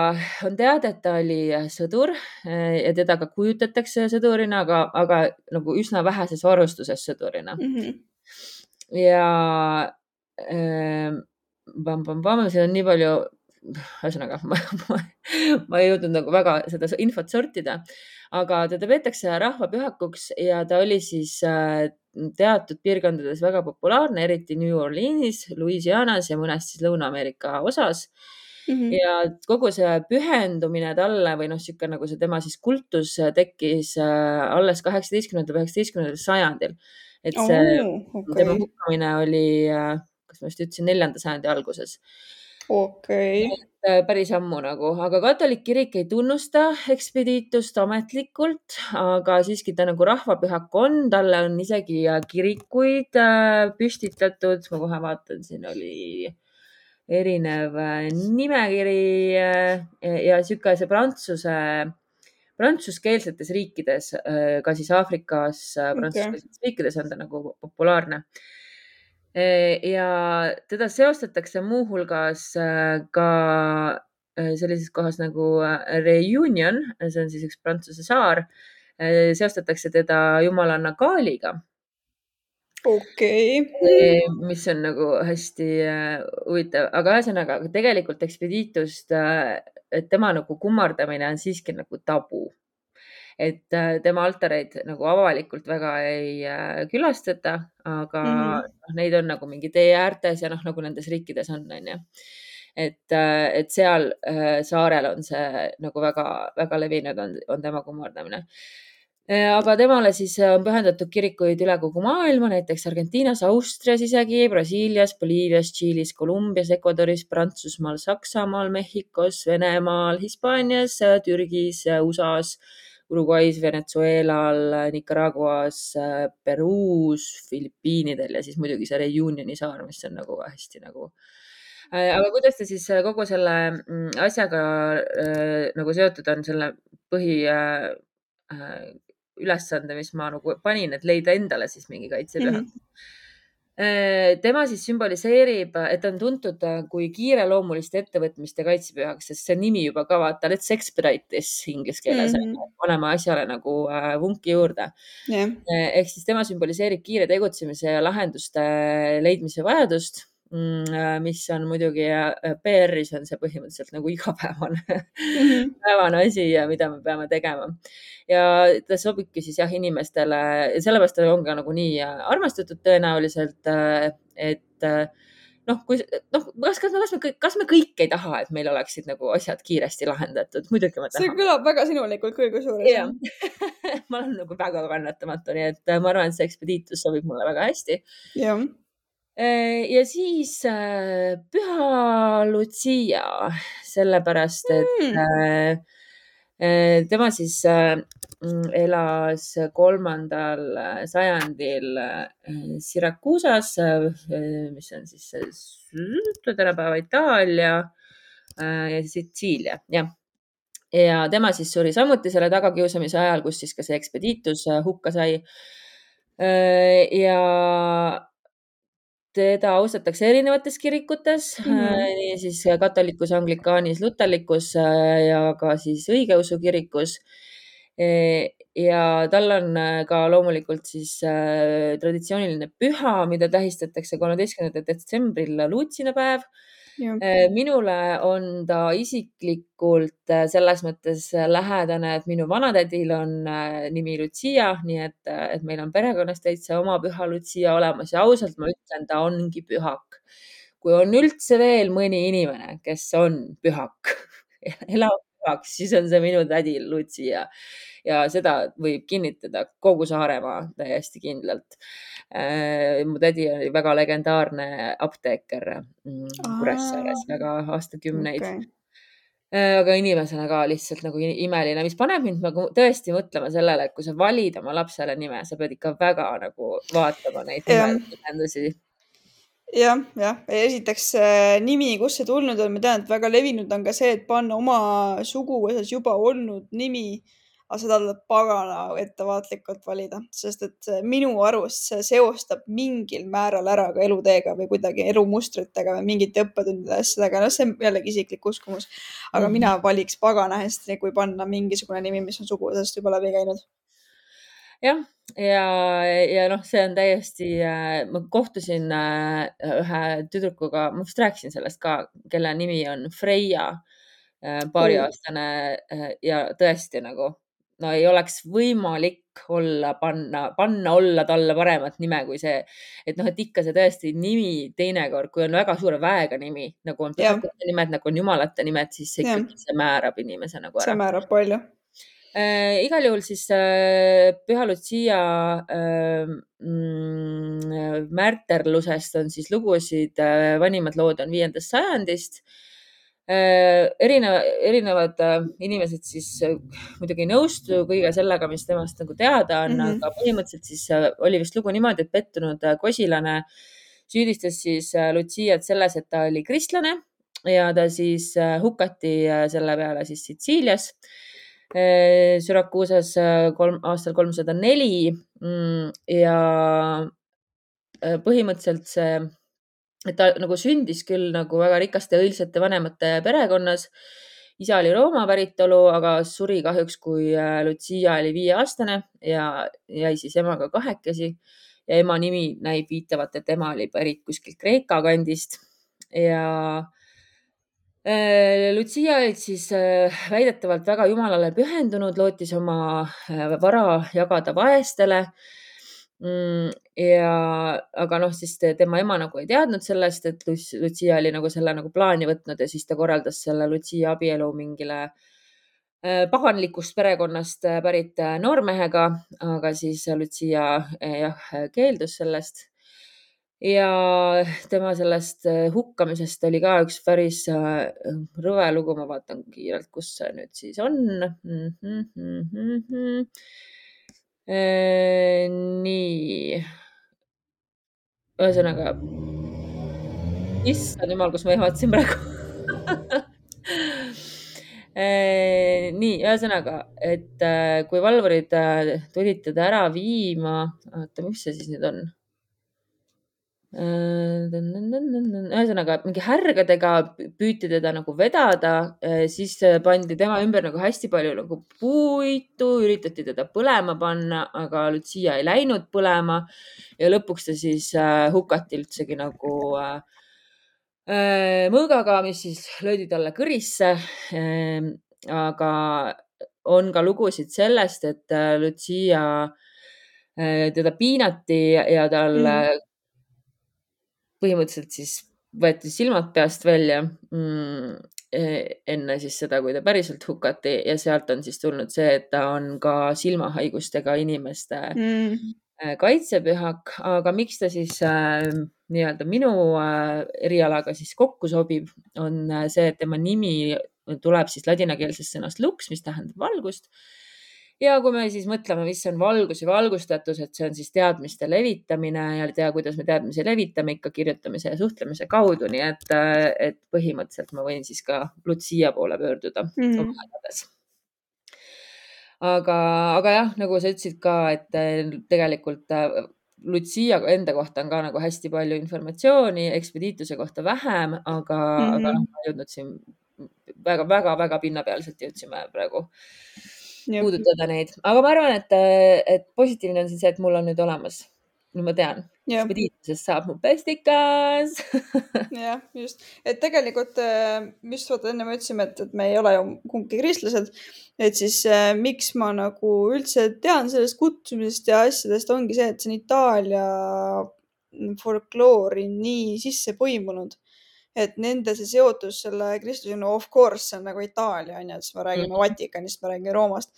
on teada, et ta oli äh, sõdur äh, ja teda ka kujutatakse sõdurina, aga, aga nagu üsna väheses varustuses sõdurina mm. -hmm. ja äh, pam-pam-pam, siin on nii palju, ühesõnaga ma, ma, ma ei jõudnud nagu väga seda infot sortida, aga teda peetakse rahvapühakuks ja ta oli siis äh, teatud piirkondades väga populaarne, eriti New Orleanis, Louisianas ja mõnes siis Lõuna-Ameerika osas mm. -hmm. ja kogu see pühendumine talle või noh, niisugune nagu see tema siis kultus tekkis äh, alles kaheksateistkümnendal, üheksateistkümnendal sajandil. et see oh, okay. tema hukkamine oli, äh, kas ma just ütlesin, neljanda sajandi alguses okei okay.. Äh, päris ammu nagu, aga katoliik kirik ei tunnusta ekspediitust ametlikult, aga siiski ta nagu rahvapühak on, talle on isegi kirikuid äh, püstitatud, ma kohe vaatan, siin oli erinev äh, nimekiri ja sihuke see prantsuse, prantsuskeelsetes riikides, ka siis Aafrikas prantsuskeelsetes okay. riikides on ta nagu populaarne ja teda seostatakse muuhulgas äh, ka äh, sellises kohas nagu äh, Reunion, see on siis üks Prantsuse saar, seostatakse teda jumalanna Kaaliga. okei. Okay.. mis on nagu hästi huvitav, aga ühesõnaga tegelikult ekspediitust, et tema nagu kummardamine on siiski nagu tabu et äh, tema altareid nagu avalikult väga ei äh, külastata, aga mm -hmm. neid on nagu mingi tee äärtes ja noh, nagu nendes riikides on, onju. et, äh, et seal saarel on see nagu väga-väga levinud, on, on tema kummardamine aga temale siis on pühendatud kirikuid üle kogu maailma, näiteks Argentiinas, Austrias isegi, Brasiilias, Boliivias, Tšiilis, Kolumbias, Ecuadoris, Prantsusmaal, Saksamaal, Mehhikos, Venemaal, Hispaanias, Türgis, USA-s Uruguay's, Venezuelal, Nicaraguas, Peruus, Filipiinidel ja siis muidugi see Reunioni saar, mis on nagu hästi nagu äh, aga kuidas ta siis äh, kogu selle mm, asjaga äh, nagu seotud on, selle põhi äh, ülesande, mis ma nagu panin, et leida endale siis mingi kaitsepüha mm. -hmm Äh, tema siis sümboliseerib, et on tuntud äh, kui kiireloomuliste ettevõtmiste kaitsepühaks, sest see nimi juba ka vaata, let's expedite this inglise keeles mm, -hmm. paneme asjale nagu äh, vunki juurde. Yeah.. ehk siis tema sümboliseerib kiire tegutsemise ja lahenduste leidmise vajadust. äh, mis on muidugi äh, PR-is on see põhimõtteliselt nagu igapäevane mm -hmm. päevane asi ja mida me peame tegema. ja ta sobibki siis jah inimestele, sellepärast ta on ka nagu nii armastatud tõenäoliselt, äh, et noh, kui noh, kas, kas, kas me kõik, kas me kõik ei taha, et meil oleksid nagu asjad kiiresti lahendatud, muidugi ma tahan. see kõlab väga sinulikult küll kusjuures. ma olen nagu väga kannatamatu, nii et ma arvan, et see ekspediitus sobib mulle väga hästi. jah Äh, ja siis äh, Püha Lucia, sellepärast et mm. tema siis elas kolmandal sajandil Syracuusas, mis on siis tänapäeva Itaalia ja Sitsiilia, jah ja tema siis suri samuti selle tagakiusamise ajal, kus siis ka see ekspediitus hukka sai. ja teda austatakse erinevates kirikutes mm, -hmm. nii siis katolikus, anglikaanis, luterlikus äh, ja ka siis õigeusu kirikus. E, ja tal on äh, ka loomulikult siis traditsiooniline püha, mida tähistatakse kolmeteistkümnendal detsembril, Luutsina päev Äh, minule on ta isiklikult äh, selles mõttes äh, lähedane, et minu vanatädil on nimi Lucia, nii et, et meil on perekonnas täitsa oma püha Lucia olemas ja ausalt ma ütlen, ta ongi pühak. kui on üldse veel mõni inimene, kes on pühak elab vabaks, siis on see minu tädi Lucia ja seda võib kinnitada kogu Saaremaa täiesti kindlalt. mu tädi oli väga legendaarne apteeker mm, Kuressaares, väga aastakümneid. Okay aga inimesena ka lihtsalt nagu imeline, mis paneb mind nagu tõesti mõtlema sellele, et kui sa valid oma lapsele nime, sa pead ikka väga nagu vaatama neid nimetusi. Jah, jah, esiteks äh, nimi, kust see tulnud on, ma tean, et väga levinud on ka see, et panna oma suguvõsas juba olnud nimi aga seda tuleb pagana ettevaatlikult valida, sest et minu arust see seostab mingil määral ära ka eluteega või kuidagi elumustritega või mingite õppetundide asjadega, noh, see on jällegi isiklik uskumus. aga mm -hmm. mina valiks pagana hästi, kui panna mingisugune nimi, mis on suguvõsast juba läbi käinud jah, ja, ja noh, see on täiesti, äh, ma kohtusin äh, ühe tüdrukuga, ma vist rääkisin sellest ka, kelle nimi on Freia, äh, paariaastane ja tõesti nagu no ei oleks võimalik olla, panna, panna olla talle paremat nime kui see, et noh, et ikka see tõesti nimi teinekord, kui on väga suure väega nimi, nagu on pühakute nimed, nagu on jumalate nimed, siis see ikkagi, see määrab inimese nagu ära. see määrab palju äh,. igal juhul siis äh, Püha Lucia äh, mm, märterlusest on siis lugusid äh,, vanimad lood on viiendast sajandist Äh, erineva, erinevad äh, inimesed siis äh, muidugi ei nõustu kõige sellega, mis temast nagu teada on mm, -hmm. aga põhimõtteliselt siis oli vist lugu niimoodi, et pettunud kosilane süüdistas siis Luciat selles, et ta oli kristlane ja ta siis hukati selle peale siis Sitsiilias. Syrakuusas kolm, aastal kolmsada neli mm, ja põhimõtteliselt see et ta nagu sündis küll nagu väga rikaste õilsate vanemate perekonnas. isa oli Rooma päritolu, aga suri kahjuks, kui äh, Lucia oli viieaastane ja jäi siis emaga kahekesi. Ja ema nimi näib viitavat, et ema oli pärit kuskilt Kreeka kandist. Ja äh, Lucia olid siis äh, väidetavalt väga jumalale pühendunud, lootis oma vara jagada vaestele ja, aga noh, siis tema ema nagu ei teadnud sellest, et Lucia oli nagu selle nagu plaani võtnud ja siis ta korraldas selle Lucia abielu mingile äh, paganlikust perekonnast äh, pärit äh, noormehega, aga siis Lucia jah, keeldus sellest. ja tema sellest hukkamisest oli ka üks päris rõve lugu, ma vaatan kiirelt, kus see nüüd siis on mm. -hmm, mm -hmm. Äh, nii. ühesõnaga, issand jumal, kus ma ehmatasin praegu äh, nii, ühesõnaga, et äh, kui valvurid tulid teda ära viima, oota, mis see siis nüüd on? Ühesõnaga mingi härgadega püüti teda nagu vedada, siis pandi tema ümber nagu hästi palju nagu puitu, üritati teda põlema panna, aga Lucia ei läinud põlema ja lõpuks ta siis hukati üldsegi nagu mõõgaga, mis siis löödi talle kõrisse. aga on ka lugusid sellest, et Lucia teda piinati ja tal mm põhimõtteliselt siis võeti silmad peast välja mm, e, enne siis seda, kui ta päriselt hukati ja sealt on siis tulnud see, et ta on ka silmahaigustega inimeste mm. kaitsepühak, aga miks ta siis äh, nii-öelda minu äh, erialaga siis kokku sobib, on äh, see, et tema nimi tuleb siis ladinakeelsest sõnast lux, mis tähendab valgust ja kui me siis mõtleme, mis on valgus ja valgustatus, et see on siis teadmiste levitamine ja tea, kuidas me teadmisi levitame ikka kirjutamise ja suhtlemise kaudu, nii et, et põhimõtteliselt ma võin siis ka Lucia poole pöörduda mm -hmm. aga, aga jah, nagu sa ütlesid ka, et tegelikult Lucia enda kohta on ka nagu hästi palju informatsiooni, ekspediituse kohta vähem, aga mm, -hmm. aga noh, ma ei jõudnud siin väga-väga-väga pinnapealselt jõudsime praegu puudutada neid, aga ma arvan, et, et positiivne on siin see, et mul on nüüd olemas, nüüd ma tean, ekspediitusest saab mu pestikas. Jah, just, et tegelikult, äh, mis vaata enne me ütlesime, et, et me ei ole ju kumbki kristlased, et siis äh, miks ma nagu üldse tean sellest kutsumisest ja asjadest ongi see, et see on Itaalia folkloori nii sisse põimunud et nende see seotus selle kristlusega, no of course see on nagu Itaalia on ju, et siis me räägime mm -hmm. Vatikanist, me räägime Roomast.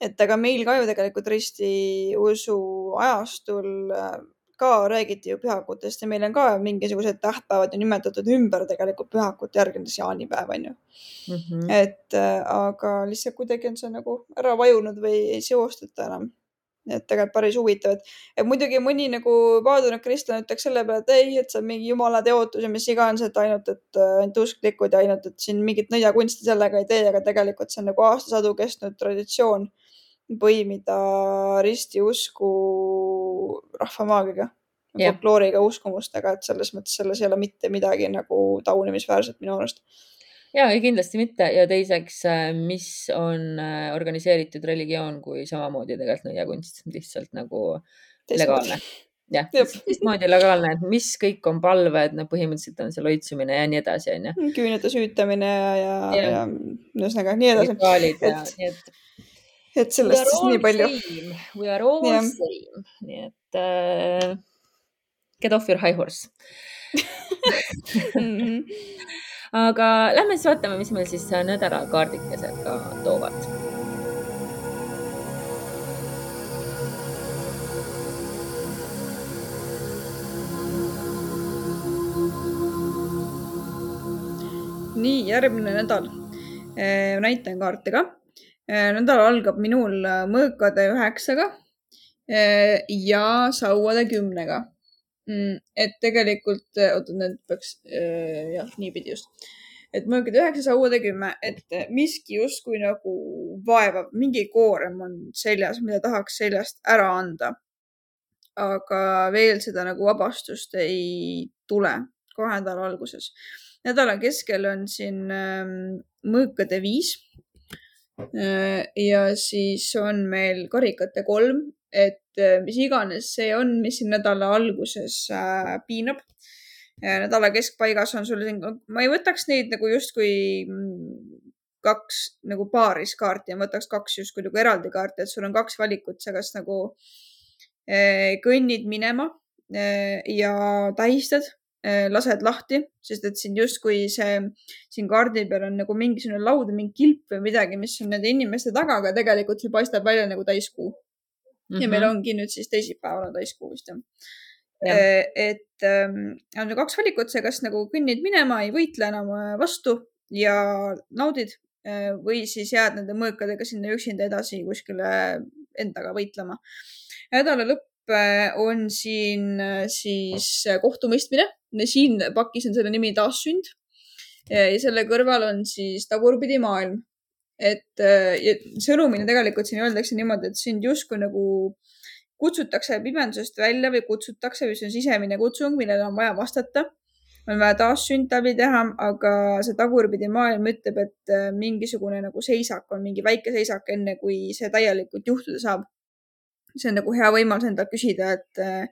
et aga meil ka ju tegelikult ristiusu ajastul äh, ka räägiti ju pühakutest ja meil on ka mingisugused tähtpäevad ju nimetatud ümber tegelikult pühakute järgi, näiteks jaanipäev on ju mm. -hmm. et äh, aga lihtsalt kuidagi on see nagu ära vajunud või ei seostata enam et tegelikult päris huvitav, et, et muidugi mõni nagu paadunud kristlane ütleks selle peale, et ei, et see on mingi jumala teotus ja mis iganes, et ainult, et äh, ainult usklikud ja ainult, et siin mingit nõiakunsti sellega ei tee, aga tegelikult see on nagu aastasadu kestnud traditsioon põimida ristiusku rahvamaagiga, folklooriga, uskumustega, et selles mõttes selles ei ole mitte midagi nagu taunimisväärset minu arust ja ei, kindlasti mitte ja teiseks, äh, mis on äh, organiseeritud religioon, kui samamoodi tegelikult nõiakunst, lihtsalt nagu legaalne. jah, teistmoodi legaalne, et mis kõik on palved, no põhimõtteliselt on see loitsumine ja nii edasi, onju. küünete süütamine ja, ja, ja, ühesõnaga nii edasi. rituaalid ja nii et. et sellest siis nii palju. We are all yeah. same, nii et uh, get off your high horse mm. -hmm aga lähme siis vaatame, mis meil siis nädalakaardikesed ka toovad. nii, järgmine nädal äh, näitan kaarte ka. Äh, nädal algab minul mõõkade üheksaga äh, ja sauade kümnega. Et tegelikult, äh, oota, need peaks äh, jah, niipidi just. et mõõgid üheksa, sauade kümme, et äh, miski justkui nagu vaevab, mingi koorem on seljas, mida tahaks seljast ära anda. aga veel seda nagu vabastust ei tule kohe nädala alguses. nädala keskel on siin ähm, mõõkade viis ja siis on meil karikate kolm et äh, mis iganes see on, mis siin nädala alguses äh, piinab. nädala keskpaigas on sul ma ei võtaks neid nagu justkui mm, kaks nagu paaris kaarti ja võtaks kaks justkui nagu eraldi kaarti, et sul on kaks valikut, sa kas nagu äh, kõnnid minema ja tähistad äh,, lased lahti, sest et siin justkui see, siin kaardi peal on nagu mingisugune laud, mingi kilp või midagi, mis on nende inimeste taga, aga tegelikult see paistab välja nagu täiskuu mm. -hmm. ja meil mhm. ongi nüüd siis teisipäeval on täiskuu vist jah ja.. Äh, et ähm, on kaks valikut, see, kas nagu kõnnid minema, ei võitle enam äh, vastu ja naudid äh, või siis jääd nende mõõkadega sinna üksinda edasi kuskile endaga võitlema. nädala lõpp on siin siis kohtumõistmine, siin pakis on selle nimi Taassünd. ja selle kõrval on siis Tagurpidi maailm et äh, sõnumina tegelikult siin öeldakse niimoodi, et sind justkui nagu kutsutakse pimedusest välja või kutsutakse või see on sisemine kutsung, millele on vaja vastata. on vaja taassünd läbi teha, aga see tagurpidi maailm ütleb, et äh, mingisugune nagu seisak on mingi väike seisak, enne kui see täielikult juhtuda saab. see on nagu hea võimalus endalt küsida, et, äh,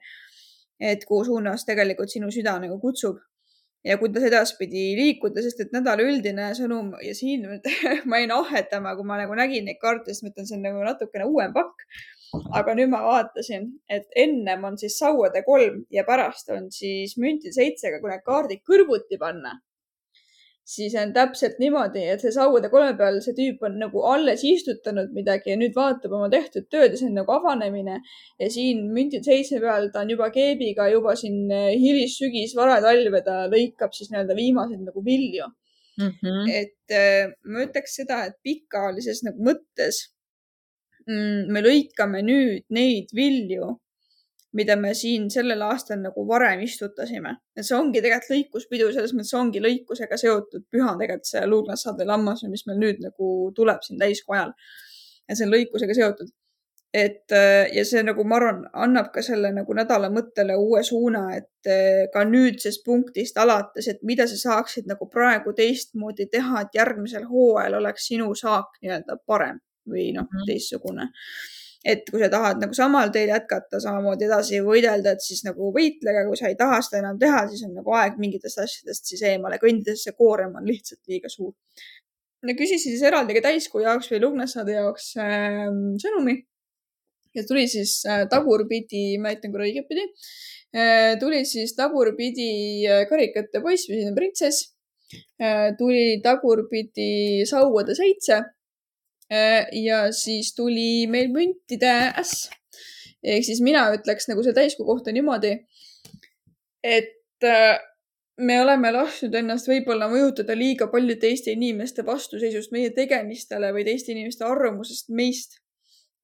et kuhu suunas tegelikult sinu süda nagu kutsub ja kuidas edaspidi liikuda, sest et nädala üldine sõnum ja siin ma jäin ahhetama, kui ma nagu nägin neid kaarte, siis mõtlen, see on nagu natukene uuem pakk. aga nüüd ma vaatasin, et ennem on siis sauade kolm ja pärast on siis müntide seitsega, kui need kaardid kõrvuti panna siis on täpselt niimoodi, et see sauade kolme peal see tüüp on nagu alles istutanud midagi ja nüüd vaatab oma tehtud tööd ja see on nagu avanemine. ja siin müntide seitsme peal ta on juba keebiga juba siin eh, hilissügis, varatalve ta lõikab siis nii-öelda viimaseid nagu vilju mm. -hmm. et äh, ma ütleks seda, et pikaajalises nagu mõttes mm, me lõikame nüüd neid vilju mida me siin sellel aastal nagu varem istutasime. et see ongi tegelikult lõikuspidu, selles mõttes ongi lõikusega seotud püha tegelikult see luuglassade lammas, mis meil nüüd nagu tuleb siin täiskuu ajal. ja see on lõikusega seotud. et ja see nagu ma arvan, annab ka selle nagu nädala mõttele uue suuna, et eh, ka nüüdsest punktist alates, et mida sa saaksid nagu praegu teistmoodi teha, et järgmisel hooajal oleks sinu saak nii-öelda parem või noh, mhm. teistsugune et kui sa tahad nagu samal teel jätkata, samamoodi edasi võidelda, et siis nagu võitlege, kui sa ei taha seda enam teha, siis on nagu aeg mingitest asjadest siis eemale kõndida, sest see koorem on lihtsalt liiga suur. küsisin siis eraldi ka täiskuu jaoks või Lugnassaade jaoks äh, sõnumi. ja tuli siis äh, tagurpidi, ma ütlen korra õigetpidi äh,, tuli siis tagurpidi äh, karikate poiss või selline printsess äh,. tuli tagurpidi sauade seitse. Ja siis tuli meil müntide äss. ehk siis mina ütleks nagu selle täiskuu kohta niimoodi, et äh, me oleme lasknud ennast võib-olla mõjutada liiga palju teiste inimeste vastuseisust meie tegemistele või teiste inimeste arvamusest meist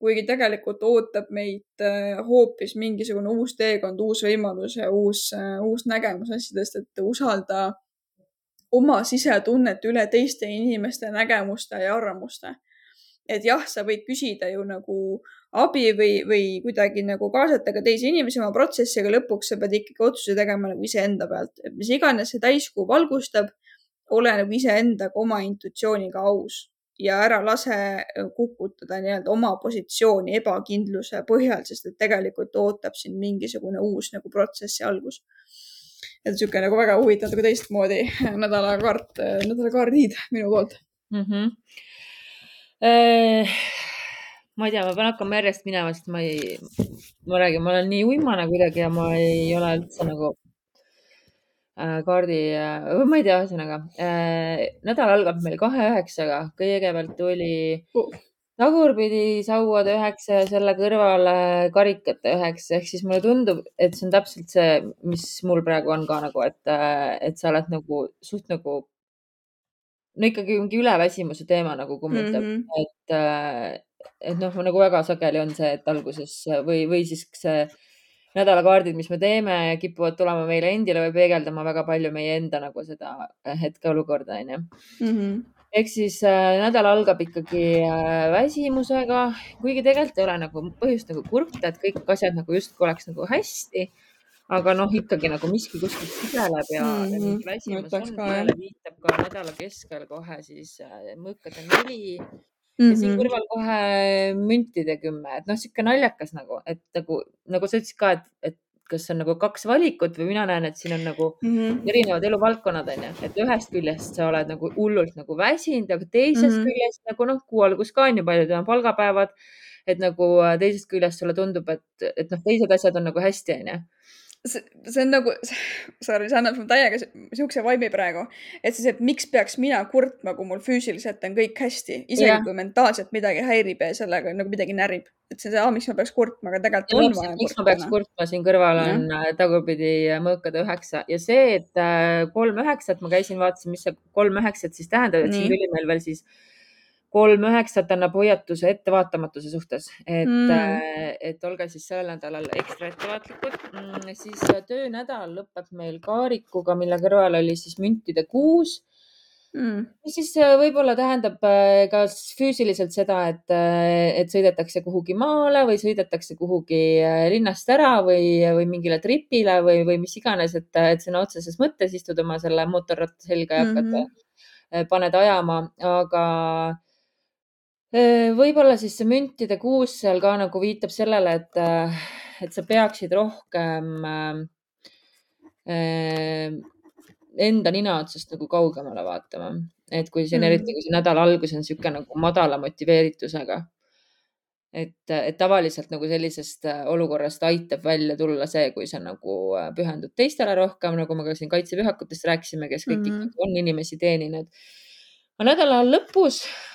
kuigi tegelikult ootab meid äh, hoopis mingisugune uus teekond, uus võimalus ja uus, äh, uus nägemus asjadest, et usalda oma sisetunnet üle teiste inimeste nägemuste ja arvamuste. Et jah, sa võid küsida ju nagu abi või, või kuidagi nagu kaasata ka teisi inimesi oma protsessi, aga lõpuks sa pead ikkagi otsuse tegema nagu iseenda pealt, et mis iganes see täiskuu valgustab, ole nagu iseendaga, oma intuitsiooniga aus ja ära lase äh, kukutada nii-öelda oma positsiooni ebakindluse põhjal, sest et tegelikult ootab sind mingisugune uus nagu protsessi algus. et niisugune nagu väga huvitav nagu teistmoodi nädalakaart, nädalakaardid minu poolt mm. -hmm. Äh, ma ei tea, ma pean hakkama järjest minema, sest ma ei, ma räägin, ma olen nii uimane kuidagi ja ma ei ole üldse nagu Äh, kaardi, äh, ma ei tea, ühesõnaga äh, nädal algab meil kahe üheksaga, kõigepealt oli tagurpidi sauade üheksa ja selle kõrvale karikate üheksa, ehk siis mulle tundub, et see on täpselt see, mis mul praegu on ka nagu, et, et sa oled nagu suht nagu no ikkagi mingi üleväsimuse teema nagu kummutab mm, -hmm. et, et noh, nagu väga sageli on see, et alguses või, või siis see nädalakaardid, mis me teeme, kipuvad tulema meile endile või peegeldama väga palju meie enda nagu seda äh, hetkeolukorda, onju. Mhm. ehk siis äh, nädal algab ikkagi äh, väsimusega, kuigi tegelikult ei ole nagu põhjust nagu kurta, et kõik asjad nagu justkui oleks nagu hästi. Aga noh, ikkagi nagu miski kuskilt sigeleb ja mm, -hmm. väsimus on, sellele viitab ka nädala keskel kohe siis äh, mõõkade neli Mm -hmm. ja siin mhm. kõrval kohe müntide kümme, et noh, sihuke naljakas nagu, et nagu, nagu sa ütlesid ka, et, et kas on nagu kaks valikut või mina näen, et siin on nagu mm -hmm. erinevad eluvaldkonnad onju, et ühest küljest sa oled nagu hullult nagu väsinud, aga teisest mm -hmm. küljest nagu noh, kuu algus ka on ju, paljudel on palgapäevad. et nagu äh, teisest küljest sulle tundub, et, et noh, teised asjad on nagu hästi onju see, see on nagu, sorry, see annab mulle täiega siukse vaibi praegu, et siis, et miks peaks mina kurtma, kui mul füüsiliselt on kõik hästi, isegi yeah. kui mentaalselt midagi häirib ja sellega nagu midagi närib. et see on see, miks ma peaks kurtma, aga tegelikult on vaja. miks ma peaks kurtma, siin kõrval on ja. Äh, tagurpidi mõõkade üheksa ja see, et äh, kolm üheksat, ma käisin, vaatasin, mis see kolm üheksat siis tähendab, et Nii. siin tuli meil veel siis kolm üheksat annab hoiatuse ettevaatamatuse suhtes, et mm., äh, et olge siis sellel nädalal ekstra ettevaatlikud mm,. siis äh, töönädal lõpeb meil kaarikuga, mille kõrval oli siis müntide kuus mm.. mis siis äh, võib-olla tähendab ka füüsiliselt seda, et, et sõidetakse kuhugi maale või sõidetakse kuhugi linnast ära või, või mingile tripile või, või mis iganes, et, et sõna otseses mõttes istud oma selle mootorratta selga ja hakkad mm, -hmm. paned ajama, aga võib-olla siis see müntide kuus seal ka nagu viitab sellele, et, äh, et sa peaksid rohkem äh, enda nina otsast nagu kaugemale vaatama, et kui siin mm. eriti, kui see nädala algus on niisugune nagu madala motiveeritusega. et, et tavaliselt nagu sellisest äh, olukorrast aitab välja tulla see, kui sa nagu pühendud teistele rohkem, nagu me ka siin kaitsepühakutest rääkisime, kes kõik mm. ikkagi on inimesi teeninud. aga nädala lõpus Äh,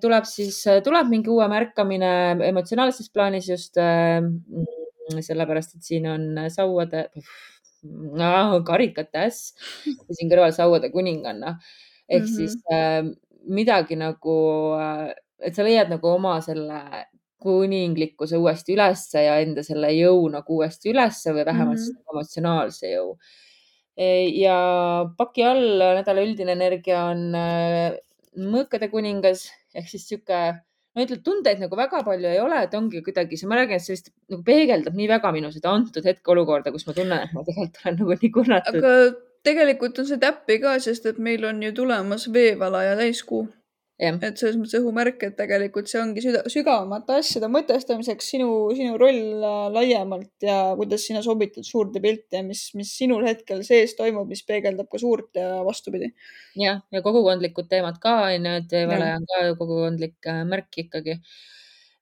tuleb siis, äh, tuleb mingi uue märkamine emotsionaalses plaanis just äh, sellepärast, et siin on sauade, karikate äss ja siin kõrval sauade kuninganna. ehk mm -hmm. siis äh, midagi nagu, et sa leiad nagu oma selle kuninglikkuse uuesti ülesse ja enda selle jõu nagu uuesti ülesse või vähemalt mm -hmm. emotsionaalse jõu. ja paki all nädala üldine energia on mõõkade kuningas ehk siis sihuke, ma ütlen, tundeid nagu väga palju ei ole, et ongi kuidagi see, ma räägin, et see vist nagu peegeldab nii väga minu seda antud hetkeolukorda, kus ma tunnen, et ma tegelikult olen nagu nii kurnatud. aga tegelikult on see täppi ka, sest et meil on ju tulemas veevala ja täiskuu et selles mõttes õhumärk, et tegelikult see ongi süda, sügavamate asjade mõtestamiseks sinu, sinu roll äh, laiemalt ja kuidas sina sobitad suurde pilti ja mis, mis sinul hetkel sees toimub, mis peegeldab ka suurt ja vastupidi. jah, ja kogukondlikud teemad ka on ju, et Veevale on ka ju kogukondlik äh, märk ikkagi.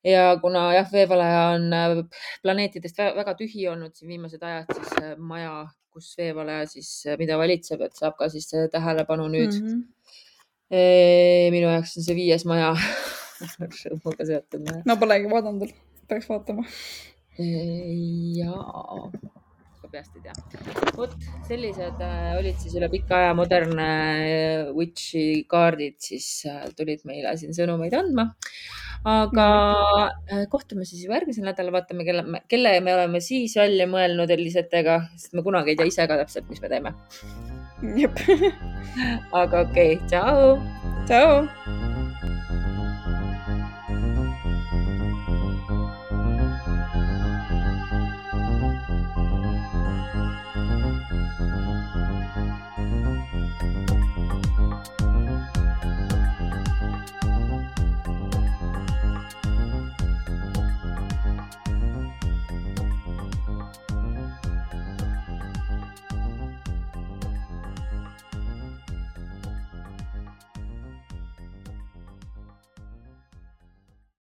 ja kuna jah, veevalaja on äh, planeetidest väga tühi olnud siin viimased ajad, siis maja, kus veevalaja siis, mida valitseb, et saab ka siis tähelepanu nüüd mm. -hmm. Minu jaoks on see viies maja rõõmuga seotud maja. no polegi vaadanud, peaks vaatama. jaa ka peast ei tea. vot sellised äh, olid siis üle pika aja modernne äh, Witchi kaardid, siis äh, tulid meile siin sõnumeid andma. aga kohtume siis juba järgmisel nädalal, vaatame, kelle, kelle me oleme siis välja mõelnud Elisetega, sest me kunagi ei tea ise ka täpselt, mis me teeme. Jep aga okei okay,, tšau. tšau.